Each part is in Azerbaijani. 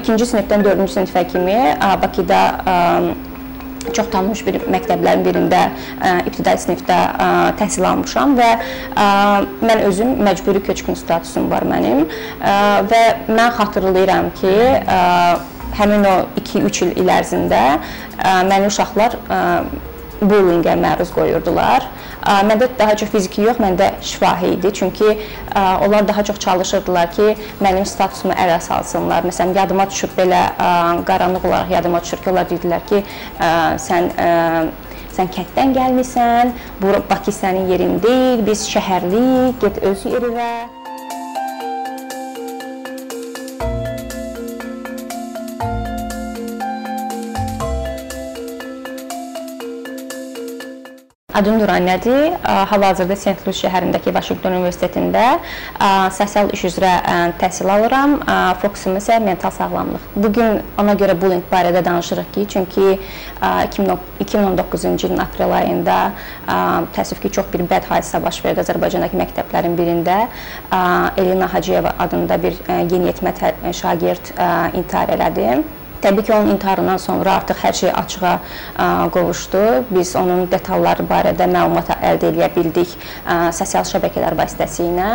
ikinci sinifdən dördüncü sinifə kimi Bakıda çox tanınmış bir məktəblərin birində ə, ibtidai sinifdə ə, təhsil almışam və ə, mən özüm məcburi köçkün statusum var mənim ə, və mən xatırlayıram ki, ə, həmin o 2-3 il il ərzində ə, məni uşaqlar ə, bullyingə məruz qoyurdular. Məndə daha çox fiziki yox, məndə şifahi idi. Çünki onlar daha çox çalışırdılar ki, mənim statusumu ələ salsınlar. Məsələn, yadıma düşür belə qaranlıq olaraq yadıma düşür ki, onlar dedilər ki, sən sən kənddən gəlmisən, bu Bakı sənin yerin deyil, biz şəhərliyik, get öz yerinə. Adım Nuranədir. Hal-hazırda Sent-Louis şəhərindəki Vaşinqton Universitetində sosial iş üzrə təhsil alıram. Fokusum isə mental sağlamlıq. Bu gün ona görə bullying barədə danışırıq ki, çünki 2019-cu ilin aprel ayında təəssüf ki, çox bir bəd hadisə baş verdi Azərbaycandakı məktəblərin birində. Elina Hacıyeva adında bir yeniyetmə şagird intihar elədi. Təbii ki, onun intiharından sonra artıq hər şey açığa qovuşdu. Biz onun detalları barədə məlumat əldə edə bildik sosial şəbəkələr vasitəsilə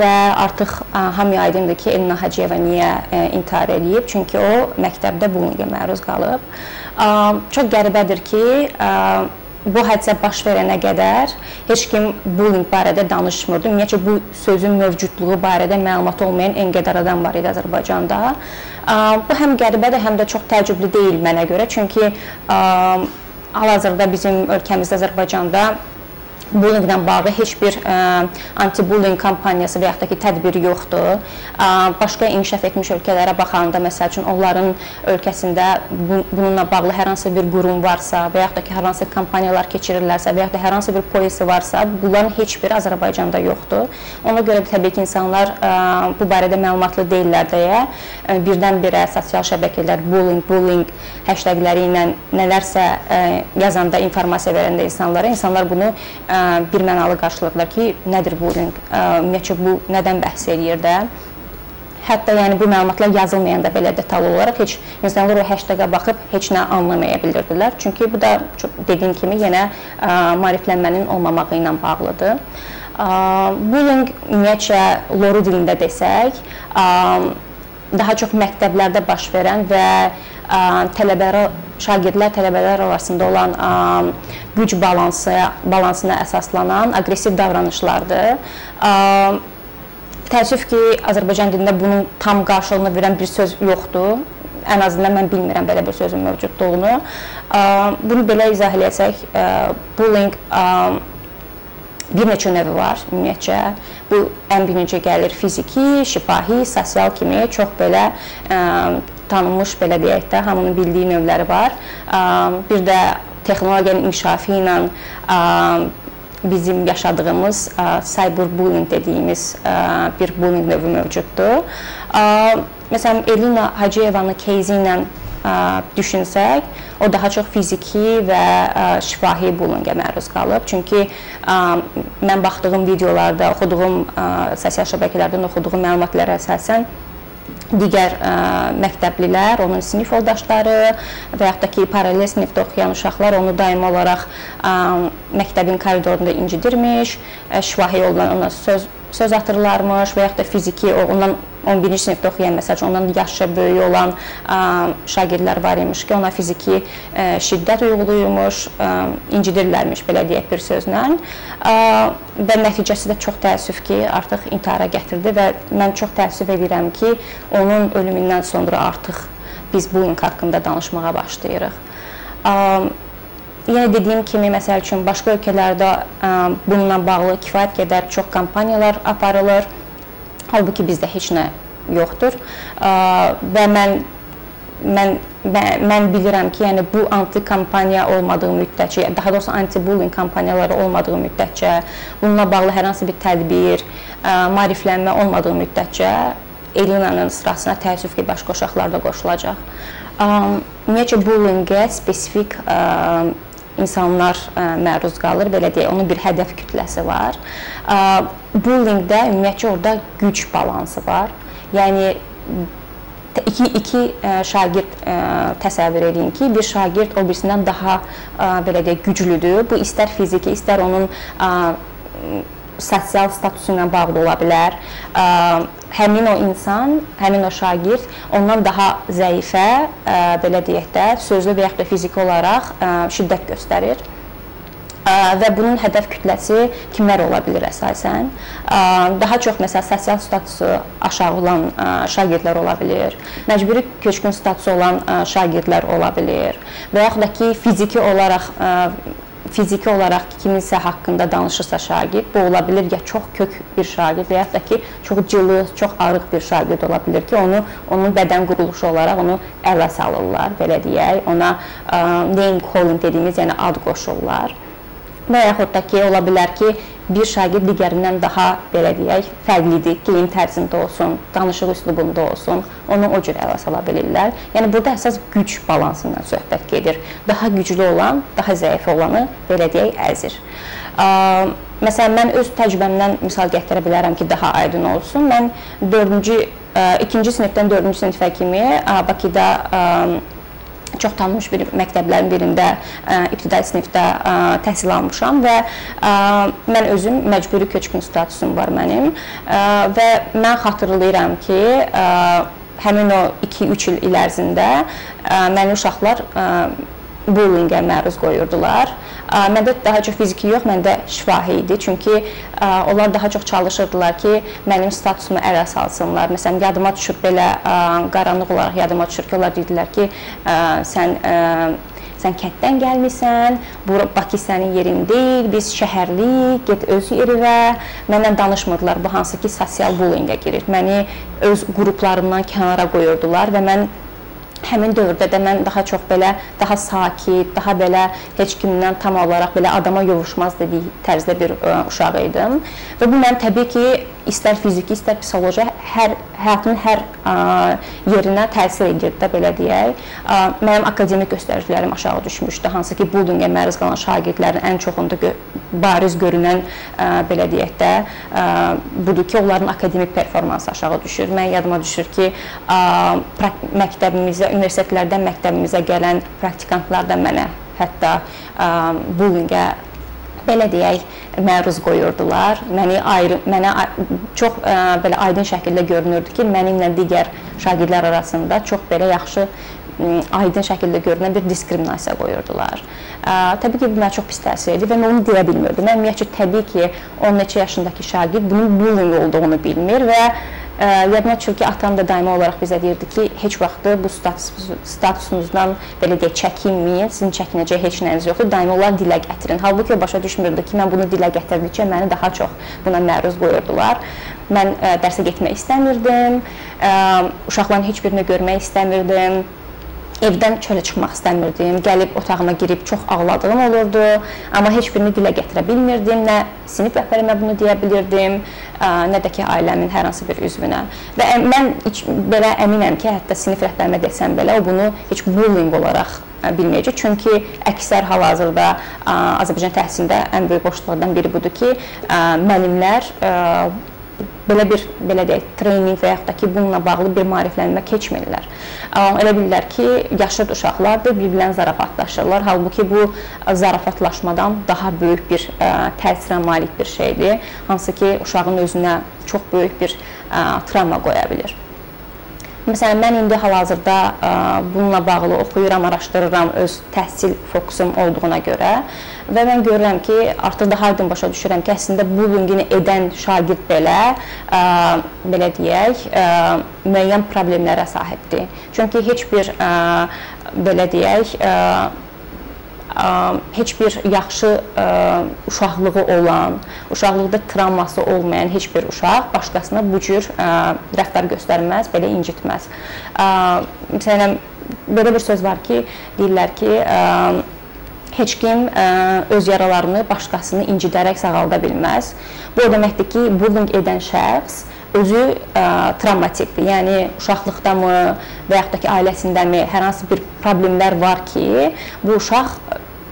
və artıq hamıya aydındır ki, Elina Hacıyeva niyə intihar eləyib? Çünki o məktəbdə bullyingə məruz qalıb. Çox qəribədir ki, bu hadisə baş verənə qədər heç kim bullying barədə danışmırdı. Ümumiyyətcə bu sözün mövcudluğu barədə məlumat olmayan en qədər adam var idi Azərbaycanda. Bu həm qəribədir, həm də çox təəccüblü deyil mənə görə. Çünki hal-hazırda bizim ölkəmizdə Azərbaycanda bullyinglə bağlı heç bir anti-bullying kampaniyası və yaxud da ki, tədbir yoxdur. Başqa inkişaf etmiş ölkələrə baxanda, məsəl üçün, onların ölkəsində bununla bağlı hər hansı bir qurum varsa və yaxud da ki, hər hansı kampaniyalar keçirirlərsə və yaxud da hər hansı bir polisi varsa, bunların heç biri Azərbaycanda yoxdur. Ona görə də təbii ki, insanlar bu barədə məlumatlı deyirlər deyə birdən-birə sosial şəbəkələr bullying, bullying hashtagləri ilə nələrsə yazanda, informasiya verəndə insanlara, insanlar bunu bir mənalı qarşıladılar ki, nədir bullying, ümumiyyətcə bu nədən bəhs eləyir də. Hətta yəni bu məlumatlar yazılmayanda belə detallı olaraq heç insanlar o hashtaqa baxıb heç nə anlamaya bilirdilər. Çünki bu da dediyim kimi yenə ə, maariflənmənin olmamağı ilə bağlıdır. Ə, bullying ümumiyyətcə loru dilində desək, ə, daha çox məktəblərdə baş verən və ə, tələbələr şagirdlər tələbələr arasında olan ə, güc balansı balansına əsaslanan aqressiv davranışlardır. Ə, təəssüf ki, Azərbaycan dilində bunun tam qarşılığını verən bir söz yoxdur. Ən azından mən bilmirəm belə bir sözün mövcudluğunu. Ə, bunu belə izah eləsək, bullying bir neçə növü var ümumiyyətcə. Bu ən birinci gəlir fiziki, şifahi, sosial kimi çox belə ə, tanınmış belə deyək də, hamının bildiyi növləri var. Bir də texnologiyanın inkişafı ilə bizim yaşadığımız cyberbullying dediyimiz bir bullying növü mövcuddur. Məsələn, Elina Hacıyevanın кейzi ilə düşünsək, o daha çox fiziki və şifahi bullyingə məruz qalıb. Çünki mən baxdığım videolarda, oxuduğum sosial şəbəkələrdən oxuduğum məlumatlara əsasən digər ə, məktəblilər, onun sinif yoldaşları və yaxud da ki, paralel sinifdə oxuyan uşaqlar onu daimi olaraq ə, məktəbin koridorunda incidirmiş, ə, şifahi yolla ona söz söz atırlarmış və yaxud da fiziki ondan 11-ci sinifdə oxuyan məsəl üçün ondan yaşı böyük olan ə, şagirdlər var imiş ki, ona fiziki ə, şiddət uyğuluyurmuş, ə, incidirlərmiş belə deyək bir sözlə. Ə, və nəticəsi də çox təəssüf ki, artıq intihara gətirdi və mən çox təəssüf edirəm ki, onun ölümündən sonra artıq biz bu ink haqqında danışmağa başlayırıq. Ə, yenə dediyim kimi, məsəl üçün başqa ölkələrdə ə, bununla bağlı kifayət qədər çox kampaniyalar aparılır. Halbuki bizdə heç nə yoxdur. Və mən mən mən bilirəm ki, yəni bu anti kampaniya olmadığı müddətcə, daha doğrusu anti-bullying kampaniyaları olmadığı müddətcə, bununla bağlı hər hansı bir tədbir, ə, maariflənmə olmadığı müddətcə Elinanın sırasına təəssüf ki, başqa uşaqlar da qoşulacaq. Ümumiyyətcə bullyingə spesifik ə, insanlar ə, e, məruz qalır, belə deyək, onun bir hədəf kütləsi var. Ə, bullyingdə ümumiyyətcə orada güc balansı var. Yəni iki iki şagird təsəvvür edin ki, bir şagird o birisindən daha belə deyək güclüdür. Bu istər fiziki, istər onun sosial statusu ilə bağlı ola bilər. Həmin o insan, həmin o şagird ondan daha zəifə, belə deyək də, sözlü və yaxud da fiziki olaraq şiddət göstərir və bunun hədəf kütləsi kimlər ola bilər əsasən? Daha çox məsələn sosial statusu aşağı olan şagirdlər ola bilər. Məcburi köçkün statusu olan şagirdlər ola bilər və yaxud da ki, fiziki olaraq fiziki olaraq kiminsə haqqında danışırsa şagird, bu ola bilər ya çox kök bir şagird və ya da ki, çox cılız, çox arıq bir şagird ola bilər ki, onu onun bədən quruluşu olaraq onu ələ salırlar, belə deyək. Ona ə, name calling dediyimiz, yəni ad qoşurlar və yaxud da ki, ola bilər ki, bir şagird digərindən daha belə deyək, fərqlidir, geyim tərzində olsun, danışıq üslubunda olsun, onu o cür ələ sala bilirlər. Yəni burada əsas güc balansından söhbət gedir. Daha güclü olan, daha zəif olanı belə deyək, əzir. Məsələn, mən öz təcrübəmdən misal gətirə bilərəm ki, daha aydın olsun. Mən 4-cü, 2-ci sinifdən 4-cü sinifə kimi Bakıda çox tanınmış bir məktəblərin birində ə, ibtidai sinifdə ə, təhsil almışam və ə, mən özüm məcburi köçkün statusum var mənim ə, və mən xatırlayıram ki, ə, həmin o 2-3 il il ərzində ə, məni uşaqlar ə, bullyingə məruz qoyurdular. Məndə daha çox fiziki yox, məndə şifahi idi. Çünki onlar daha çox çalışırdılar ki, mənim statusumu ələ salsınlar. Məsələn, yadıma düşür belə qaranlıq olaraq yadıma düşür ki, onlar dedilər ki, sən sən kənddən gəlmisən, bu Bakı sənin yerin deyil, biz şəhərliyik, get öz yerinə. Mənlə danışmırdılar. Bu hansı ki, sosial bullyingə girir. Məni öz qruplarımdan kənara qoyurdular və mən həmin dövrdə də mən daha çox belə daha sakit, daha belə heç kimdən tam olaraq belə adama yovuşmaz dediyi tərzdə bir ə, uşaq idim. Və bu mənim təbii ki, istər fiziki, istər psixoloji hər həyatımın hər ə, yerinə təsir edirdi də belə deyək. Ə, mənim akademik göstəricilərim aşağı düşmüşdü, hansı ki, bullyingə məruz qalan şagirdlərin ən çoxunda gö bariz görünən ə, belə deyək də ə, budur ki, onların akademik performansı aşağı düşür. Mən yadıma düşür ki, ə, məktəbimizə, universitetlərdən məktəbimizə gələn praktikantlar da mənə hətta bullyingə belə deyək, məruz qoyurdular. Məni ayrı mənə çox ə, belə aydın şəkildə görünürdü ki, mənimlə digər şagirdlər arasında çox belə yaxşı aydın şəkildə görünən bir diskriminasiya qoyurdular. Ə, təbii ki, bu mənə çox pis təsir edir və mən onu deyə bilmirdim. Mən ümumiyyətcə təbii ki, 10 neçə yaşındakı şagird bunun bullying olduğunu bilmir və Yadıma düşür ki, atam da daimi olaraq bizə deyirdi ki, heç vaxt bu status, statusunuzdan belə deyək, çəkinməyin, sizin çəkinəcək heç nəyiniz yoxdur, daimi olaraq dilə gətirin. Halbuki o başa düşmürdü ki, mən bunu dilə gətirdikcə məni daha çox buna məruz qoyurdular. Mən ə, dərsə getmək istəmirdim, ə, uşaqların heç birini görmək istəmirdim evdən çölə çıxmaq istəmirdim. Gəlib otağıma girib çox ağladığım olurdu, amma heç birini dilə gətirə bilmirdim. Nə sinif rəhbərimə bunu deyə bilirdim, nə də ki ailəmin hər hansı bir üzvünə. Və mən belə əminəm ki, hətta sinif rəhbərimə desəm belə o bunu heç bullying olaraq bilməyəcək. Çünki əksər hal-hazırda Azərbaycan təhsilində ən böyük boşluqlardan biri budur ki, müəllimlər belə bir belə deyək, treninq və yaxud da ki, bununla bağlı bir maariflənmə keçmirlər. Elə bilirlər ki, yaşlı uşaqlardır, bir-birlərinə zarafatlaşırlar. Halbuki bu zarafatlaşmadan daha böyük bir ə, təsirə malik bir şeydir, hansı ki, uşağın özünə çox böyük bir ə, travma qoya bilər. Məsələn, mən indi hal-hazırda ə, bununla bağlı oxuyuram, araşdırıram öz təhsil fokusum olduğuna görə və mən görürəm ki, artıq daha aydın başa düşürəm ki, əslində bullyingini edən şagird belə ə, belə deyək, ə, müəyyən problemlərə sahibdir. Çünki heç bir ə, belə deyək, ə, heç bir yaxşı uşaqlığı olan, uşaqlıqda travması olmayan heç bir uşaq başqasına bu cür rəftar göstərməz, belə incitməz. Məsələn, belə bir söz var ki, deyirlər ki, heç kim ə, öz yaralarını başqasını incidərək sağalda bilməz. Bu o deməkdir ki, bullying edən şəxs özü ə, travmatikdir. Yəni uşaqlıqdamı və yaxud da ki, ailəsindəmi hər hansı bir problemlər var ki, bu uşaq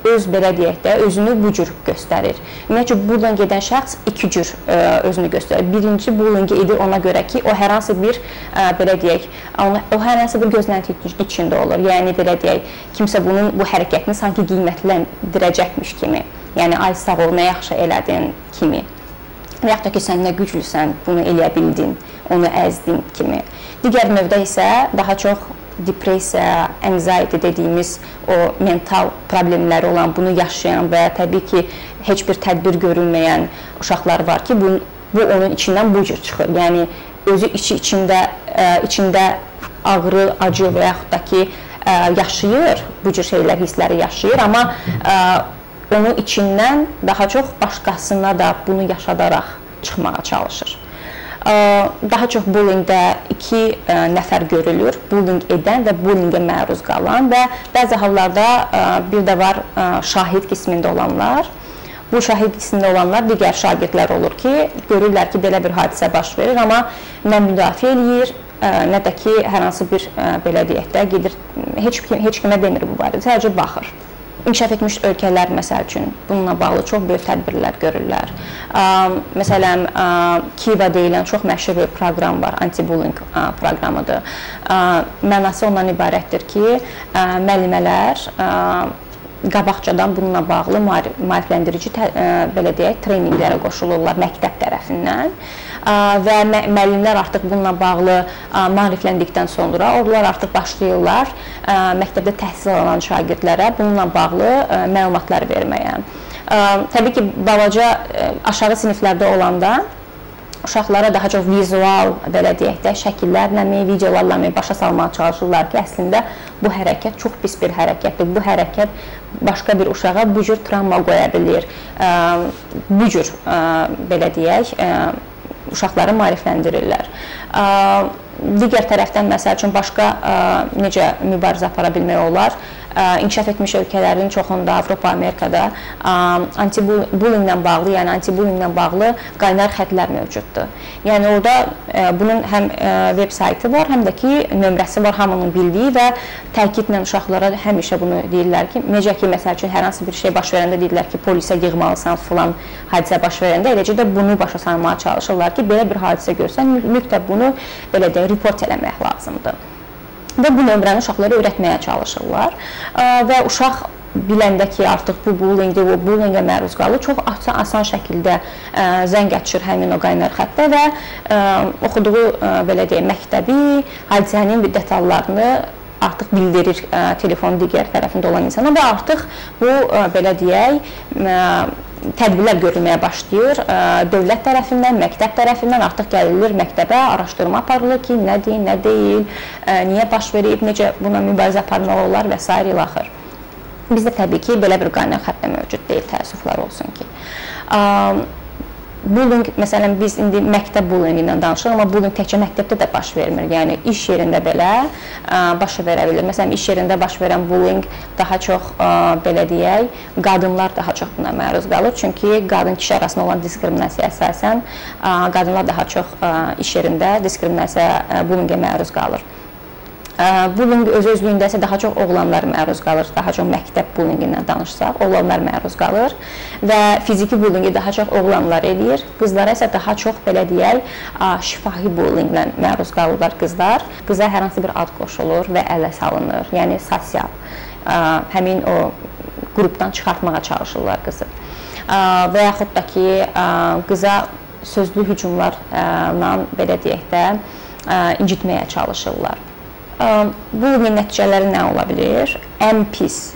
öz belə deyək də özünü bu cür göstərir. Ümumiyyətcə bullying edən şəxs iki cür ə, özünü göstərir. Birinci bullying edir ona görə ki, o hər hansı bir ə, belə deyək, o hər hansı bir gözlənti içində olur. Yəni belə deyək, kimsə bunun bu hərəkətini sanki qiymətləndirəcəkmiş kimi. Yəni ay sağ ol, nə yaxşı elədin kimi. Və yaxud da ki, sən nə güclüsən, bunu eləyə bildin, onu əzdin kimi. Digər növdə isə daha çox depressiya, anxiety dediyimiz o mental problemləri olan, bunu yaşayan və təbii ki, heç bir tədbir görülməyən uşaqlar var ki, bu bu onun içindən bu cür çıxır. Yəni özü içi içində ə, içində ağrı, acı və yaxud da ki, ə, yaşayır, bu cür şeylər, hissləri yaşayır, amma ə, onun içindən daha çox başqasına da bunu yaşadaraq çıxmağa çalışır daha çox bullyingdə 2 nəfər görülür. Bullying edən və bullyingə məruz qalan və bəzi hallarda bir də var şahid qismində olanlar. Bu şahid qismində olanlar digər şagirdlər olur ki, görürlər ki, belə bir hadisə baş verir, amma nə müdafiə eləyir, nə də ki, hər hansı bir belə deyək də gedir heç heç kimə demir bu barədə, sadəcə baxır inkişaf etmiş ölkələr məsəl üçün bununla bağlı çox böyük tədbirlər görürlər. Məsələn, Kiva deyilən çox məşhur bir proqram var, anti-bullying proqramıdır. Mənası ondan ibarətdir ki, müəllimələr qabaqcadan bununla bağlı maarifləndirici belə deyək, treninqlərə qoşulurlar məktəb tərəfindən və müəllimlər artıq bununla bağlı maarifləndikdən sonra onlar artıq başlayırlar məktəbdə təhsil alan şagirdlərə bununla bağlı məlumatlar verməyə. Təbii ki, balaca aşağı siniflərdə olanda uşaqlara daha çox vizual, belə deyək də, şəkillərlə, videolarla başa salmağa çalışırlar ki, əslində bu hərəkət çox pis bir hərəkətdir. Bu hərəkət başqa bir uşağa bu cür travma qoya bilər. Bu cür belə deyək, uşaqları maarifləndirirlər. Digər tərəfdən məsəl üçün başqa necə mübarizə apara bilmək olar? İnkişaf etmiş ölkələrin çoxunda, Avropa, Amerikada anti-bullyinglə bağlı, yəni anti-bullyinglə bağlı qaynar xətlər mövcuddur. Yəni orada bunun həm veb saytı var, həm də ki, nömrəsi var hamının bildiyi və təkidlə uşaqlara həmişə bunu deyirlər ki, necə ki, məsəl üçün hər hansı bir şey baş verəndə deyirlər ki, polisə yığmalısan filan hadisə baş verəndə, eləcə də bunu başa salmağa çalışırlar ki, belə bir hadisə görsən, mütləq bunu belə də report eləmək lazımdır və bu nömrəni uşaqlara öyrətməyə çalışırlar. Və uşaq biləndə ki, artıq bu bullyingdir, o bullyingə məruz qalır, çox asan, asan şəkildə ə, zəng açır həmin o qaynar xəttə və ə, oxuduğu ə, belə deyək, məktəbi, hadisənin bir detallarını artıq bildirir ə, telefonun digər tərəfində olan insana və artıq bu ə, belə deyək, ə, tədbirlər görülməyə başlayır. Dövlət tərəfindən, məktəb tərəfindən artıq gəlilir məktəbə, araşdırma aparılır ki, nədir, nə deyil, niyə baş verib, necə buna mübarizə aparmaq olar və s. ilə axır. Bizdə təbii ki, belə bir qaynar xətt də mövcud deyil, təəssüflər olsun ki bullying məsələn biz indi məktəb bullyinqindən danışırıq, amma bullying təkcə məktəbdə də baş vermir. Yəni iş yerində belə baş verə bilər. Məsələn, iş yerində baş verən bullying daha çox belə deyək, qadınlar daha çox buna məruz qalır. Çünki qadın-kişi arasında olan diskriminasiya əsasən qadınlar daha çox iş yerində diskriminasiya bullyingə məruz qalır. Bullying öz özlüyündə isə daha çox oğlanlar məruz qalır. Daha çox məktəb bullyinqindən danışsaq, oğlanlar məruz qalır və fiziki bullyinqi daha çox oğlanlar eləyir. Qızlara isə daha çox belə deyək, şifahi bullyinqlə məruz qalırlar qızlar. Qıza hər hansı bir ad qoşulur və ələ salınır. Yəni sosial həmin o qrupdan çıxartmağa çalışırlar qızı. Və yaxud da ki, qıza sözlü hücumlarla belə deyək də incitməyə çalışırlar. Bu nəticələri nə ola bilər? Ən pis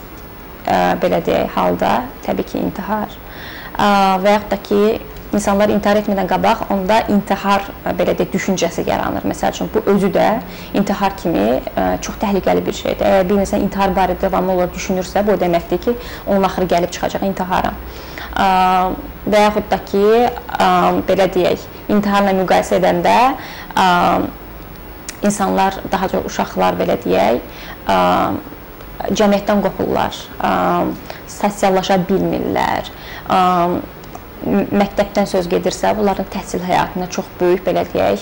belə deyək halda təbii ki, intihar və yaxud da ki, insanlar intihar etmədən qabaq onda intihar belə deyək düşüncəsi yaranır. Məsəl üçün bu özü də intihar kimi çox təhlükəli bir şeydir. Əgər bir insan intihar barədə davamlı olaraq düşünürsə, bu deməkdir ki, onun axırı gəlib çıxacaq intihara. Və yaxud da ki, belə deyək, intiharla müqayisə edəndə insanlar, daha çox uşaqlar belə deyək, cəmiyyətdən qopurlar, sosiallaşa bilmirlər. Məktəbdən söz gedirsə, bunların təhsil həyatına çox böyük belə deyək,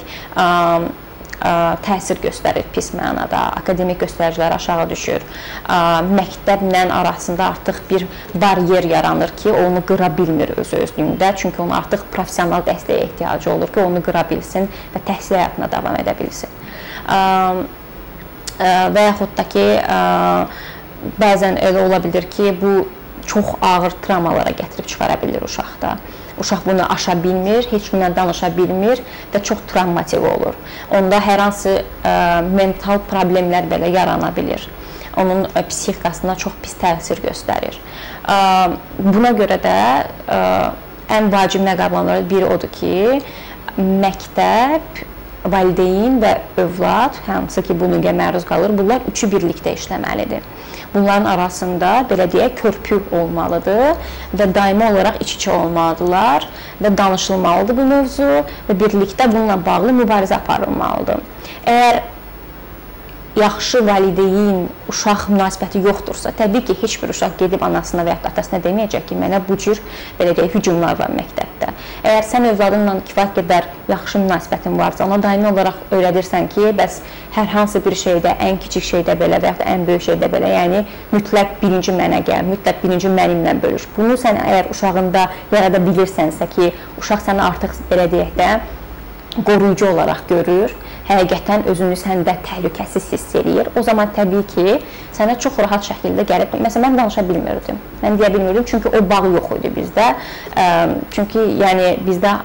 təsir göstərir pis mənada, akademik göstəricilər aşağı düşür. Məktəblə arasında artıq bir baryer yaranır ki, onu qıra bilmir öz özlüyündə, çünki onun artıq professional dəstəyə ehtiyacı olur ki, onu qıra bilsin və təhsil həyatına davam edə bilsin. Və yaxud da ki, bəzən elə ola bilər ki, bu çox ağır travmalara gətirib çıxara bilər uşaqda. Uşaq bunu aşa bilmir, heç kimlə danışa bilmir və çox travmatik olur. Onda hər hansı ə, mental problemlər belə yarana bilər. Onun ə, psixikasına çox pis təsir göstərir. Buna görə də ə, ən vacib məqamlardan biri odur ki, məktəb valideyn və övlad, hansı ki, bu nüqə məruz qalır, bunlar üçü birlikdə işləməlidir. Bunların arasında belə deyək, körpü olmalıdır və daimi olaraq iç-içə olmalıdırlar və danışılmalıdır bu mövzu və birlikdə bununla bağlı mübarizə aparılmalıdır. Əgər yaxşı valideyn uşaq münasibəti yoxdursa, təbii ki, heç bir uşaq gedib anasına və ya atasına deməyəcək ki, mənə bu cür belə deyək, hücumlar var məktəbdə. Əgər sən övladınla kifayət qədər yaxşı münasibətin varsa, ona daimi olaraq öyrədirsən ki, bəs hər hansı bir şeydə, ən kiçik şeydə belə və ya ən böyük şeydə belə, yəni mütləq birinci mənə gəl, mütləq birinci mənimlə bölüş. Bunu sən əgər uşağında yarada bilirsənsə ki, uşaq səni artıq belə deyək də qoruyucu olaraq görür həqiqətən özünü səndə təhlükəsiz hiss eləyir. O zaman təbii ki, sənə çox rahat şəkildə gəlib, məsələn, mən danışa bilmirdim. Mən deyə bilmirdim çünki o bağ yox idi bizdə. Çünki yəni bizdə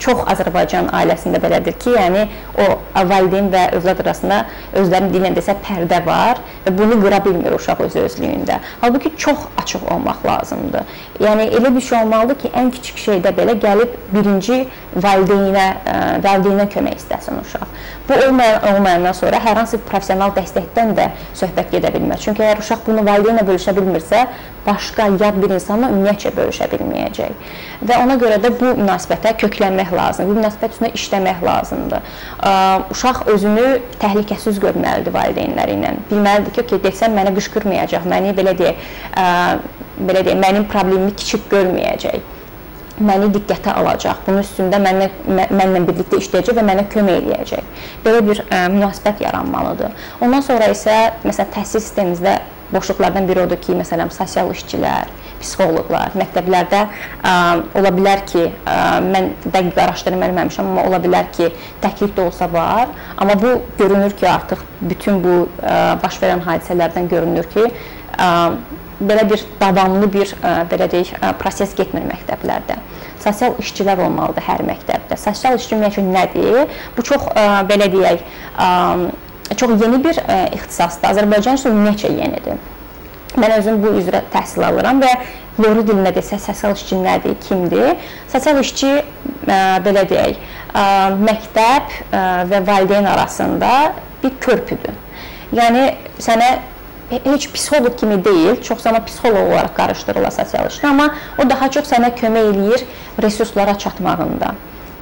çox Azərbaycan ailəsində belədir ki, yəni o valideyn və övlad arasında özlərinin dilinə desə pərdə var və bunu qıra bilmir uşaq öz özlüyündə. Halbuki çox açıq olmaq lazımdır. Yəni elə bir şey olmalıdır ki, ən kiçik şeydə belə gəlib birinci valideynə valideynə kömək istəsin uşaq. Bu olmayan olmayandan sonra hər hansı professional dəstəkdən də söhbət gedə bilməz. Çünki əgər uşaq bunu valideynlə bölüşə bilmirsə, başqa yad bir insanla ümumiyyətcə bölüşə bilməyəcək. Və ona görə də bu münasibətə köklənmək lazımdır. Bu münasibət üstündə işləmək lazımdır. Uşaq özünü təhlükəsiz görməlidir valideynləri ilə. Bilməlidir ki, okay, desəm mənə qışqırmayacaq, məni belə deyək, belə deyək, mənim problemimi kiçik görməyəcək məni diqqətə alacaq. Bunun üstündə mənlə mənlə birlikdə işləyəcək və mənə kömək eləyəcək. Belə bir ə, münasibət yaranmalıdır. Ondan sonra isə məsələn təhsil sistemimizdə boşluqlardan biri odur ki, məsələn, sosial işçilər, psixoloqlar, məktəblərdə ə, ola bilər ki, ə, mən dəqiq araşdırma eləməmişəm, amma ola bilər ki, təklif də olsa var, amma bu görünür ki, artıq bütün bu ə, baş verən hadisələrdən görünür ki, ə, belə bir davamlı bir ə, belə deyək, ə, proses getmir məktəblərdə. Sosial işçilər olmalıdır hər məktəbdə. Sosial işçi ümumiyyətlə nədir? Bu çox ə, belə deyək, ə, çox yeni bir ə, ixtisasdır. Azərbaycan üçün ümumiyyətlə yenidir. Mən özüm bu üzrə təhsil alıram və Lori dilində desə sosial işçi nədir, kimdir? Sosial işçi ə, belə deyək, ə, məktəb ə, və valideyn arasında bir körpüdür. Yəni sənə heç psixoloq kimi deyil, çox zaman psixoloq olaraq qarışdırılır sosial işlə, amma o daha çox sənə kömək eləyir resurslara çatmağında.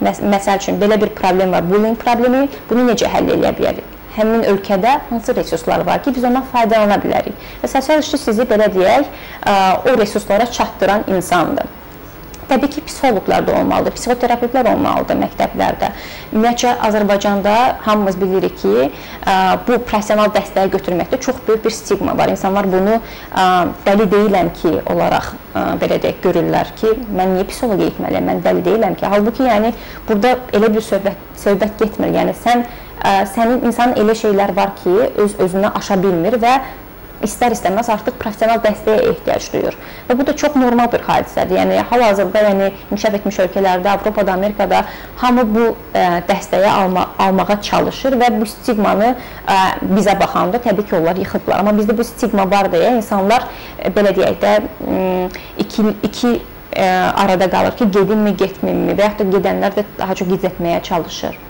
Məs məsəl üçün belə bir problem var, bullying problemi, bunu necə həll edə bilərik? Həmin ölkədə hansı resurslar var ki, biz ondan faydalana bilərik. Və sosial işçi sizi belə deyək, o resurslara çatdıran insandır. Təbii ki, psixoloqlar da olmalıdır, psixoterapevtlər olmalıdır məktəblərdə. Ümumiyyətcə Azərbaycanda hamımız bilirik ki, bu professional dəstəyi götürməkdə çox böyük bir stigma var. İnsanlar bunu dəli deyiləm ki, olaraq belə deyək görürlər ki, mən niyə psixoloqa getməliyəm? Mən dəli deyiləm ki. Halbuki yəni burada elə bir söhbət söhbət getmir. Yəni sən sənin insanın elə şeylər var ki, öz özünə aşa bilmir və istər-istəməz artıq professional dəstəyə ehtiyac duyur. Və bu da çox normal bir hadisədir. Yəni hal-hazırda yəni inkişaf etmiş ölkələrdə, Avropada, Amerikada hamı bu ə, dəstəyə alma, almağa çalışır və bu stigmanı ə, bizə baxanda təbii ki, onlar yıxıblar. Amma bizdə bu stigma var deyə insanlar ə, belə deyək də iki iki ə, arada qalır ki, gedimmi, getmimmi və yaxud da gedənlər də daha çox gizlətməyə çalışır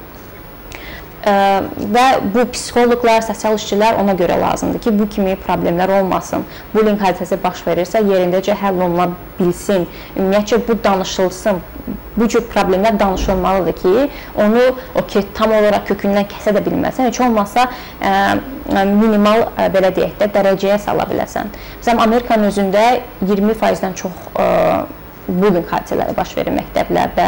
və bu psixoloqlar, sosial işçilər ona görə lazımdır ki, bu kimi problemlər olmasın. Bullying hadisəsi baş verirsə, yerindəcə həll oluna bilsin. Ümumiyyətcə bu danışılsın. Bu cür problemlər danışılmalıdır ki, onu o ki tam olaraq kökündən kəsə də bilməsən, heç olmasa ə, minimal ə, belə deyək də dərəcəyə sala biləsən. Məsələn, Amerikanın özündə 20%-dən çox ə, bullying hadisələri baş verir məktəblərdə.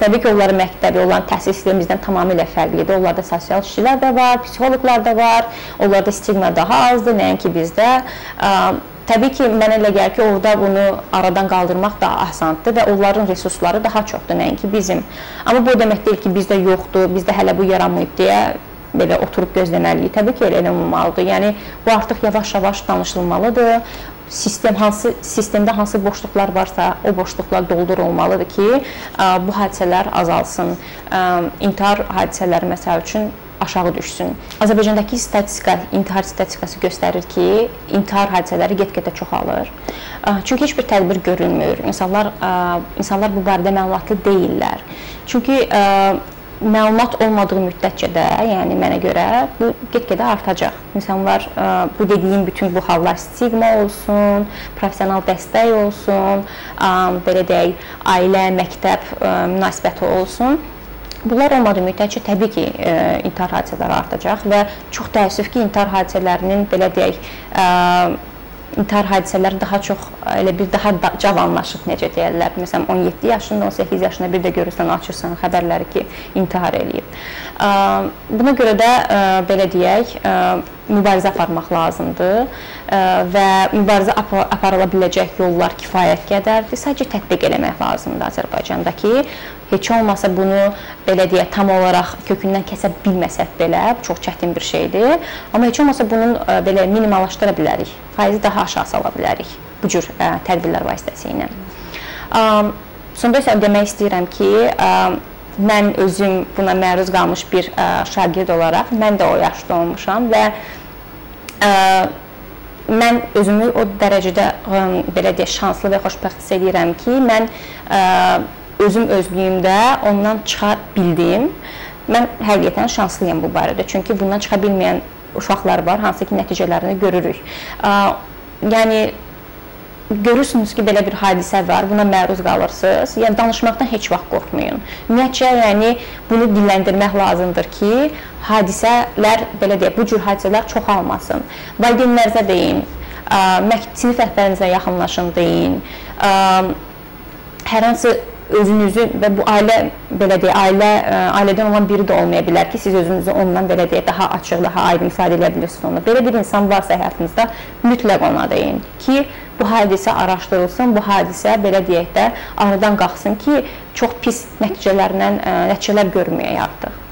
Təbii ki, onların məktəbi, onların təhsil sistemi bizdən tamamilə fərqlidir. Onlarda sosial işçilər də var, psixoloqlar da var. Onlarda stigma daha azdır, nəinki bizdə. Təbii ki, mənə elə gəlir ki, orada bunu aradan qaldırmaq daha asandır və onların resursları daha çoxdur, nəinki bizim. Amma bu demək deyil ki, bizdə yoxdur, bizdə hələ bu yaranmayıb deyə belə oturub gözləməliyik. Təbii ki, elə olmalıdır. Yəni bu artıq yavaş-yavaş danışılmalıdır. Sistem hansı sistemdə hansı boşluqlar varsa, o boşluqlar doldurulmalıdır ki, bu hadisələr azalsın. İntihar hadisələri məsəl üçün aşağı düşsün. Azərbaycandakı statistika, intihar statistikası göstərir ki, intihar hadisələri get-gedə çoxalır. Çünki heç bir tədbir görülmür. İnsanlar insanlar bu barədə məlumatlı deyillər. Çünki məlumat olmadığı müddətcə də, yəni mənə görə bu get-gedə artacaq. İnsanlar bu dediyim bütün bu hallar stigma olsun, professional dəstək olsun, belə deyək, ailə, məktəb münasibəti olsun. Bunlar olmadığı müddətcə təbii ki, intihar hadisələri artacaq və çox təəssüf ki, intihar hadisələrinin belə deyək, intihar hadisələri daha çox elə bir daha da, cavanlaşıb necə deyirlər. Məsələn 17 yaşında, 18 yaşında bir də görürsən, açırsan xəbərləri ki, intihar eləyib. Buna görə də belə deyək, mübarizə aparmaq lazımdır və mübarizə aparıla biləcək yollar kifayət qədərdir. Sadəcə tətbiq eləmək lazımdır Azərbaycanda ki, heç olmasa bunu belə deyə tam olaraq kökündən kəsə bilməsək belə, bu çox çətin bir şeydir. Amma heç olmasa bunun belə minimallaşdıra bilərik. Faizi daha aşağı sala bilərik bu cür tədbirlər vasitəsilə. Sonda isə demək istəyirəm ki, mən özüm buna məruz qalmış bir ə, şagird olaraq mən də o yaşda olmuşam və ə, mən özümü o dərəcədə ə, belə deyə şanslı və xoşbəxt hiss edirəm ki, mən ə, özüm özlüyümdə ondan çıxa bildim. Mən həqiqətən şanslıyam bu barədə. Çünki bundan çıxa bilməyən uşaqlar var, hansı ki nəticələrini görürük. Ə, yəni görürsünüz ki, belə bir hadisə var, buna məruz qalırsınız. Yəni danışmaqdan heç vaxt qorxmayın. Ümumiyyətcə, yəni bunu dilləndirmək lazımdır ki, hadisələr belə deyək, bu cür hadisələr çoxalmasın. Valideynlərinizə deyin, sinif rəhbərinizə yaxınlaşın deyin. Hər hansı özünüzü və bu ailə belə deyə ailə ə, ailədən olan biri də olmaya bilər ki, siz özünüzü ondan belə deyə daha açıq, daha aydın ifadə edə bilirsiniz onu. Belə bir insan varsa həyatınızda mütləq ona deyin ki, bu hadisə araşdırılsın, bu hadisə belə deyək də aradan qalxsın ki, çox pis nəticələrlə nəticələr görməyək artıq.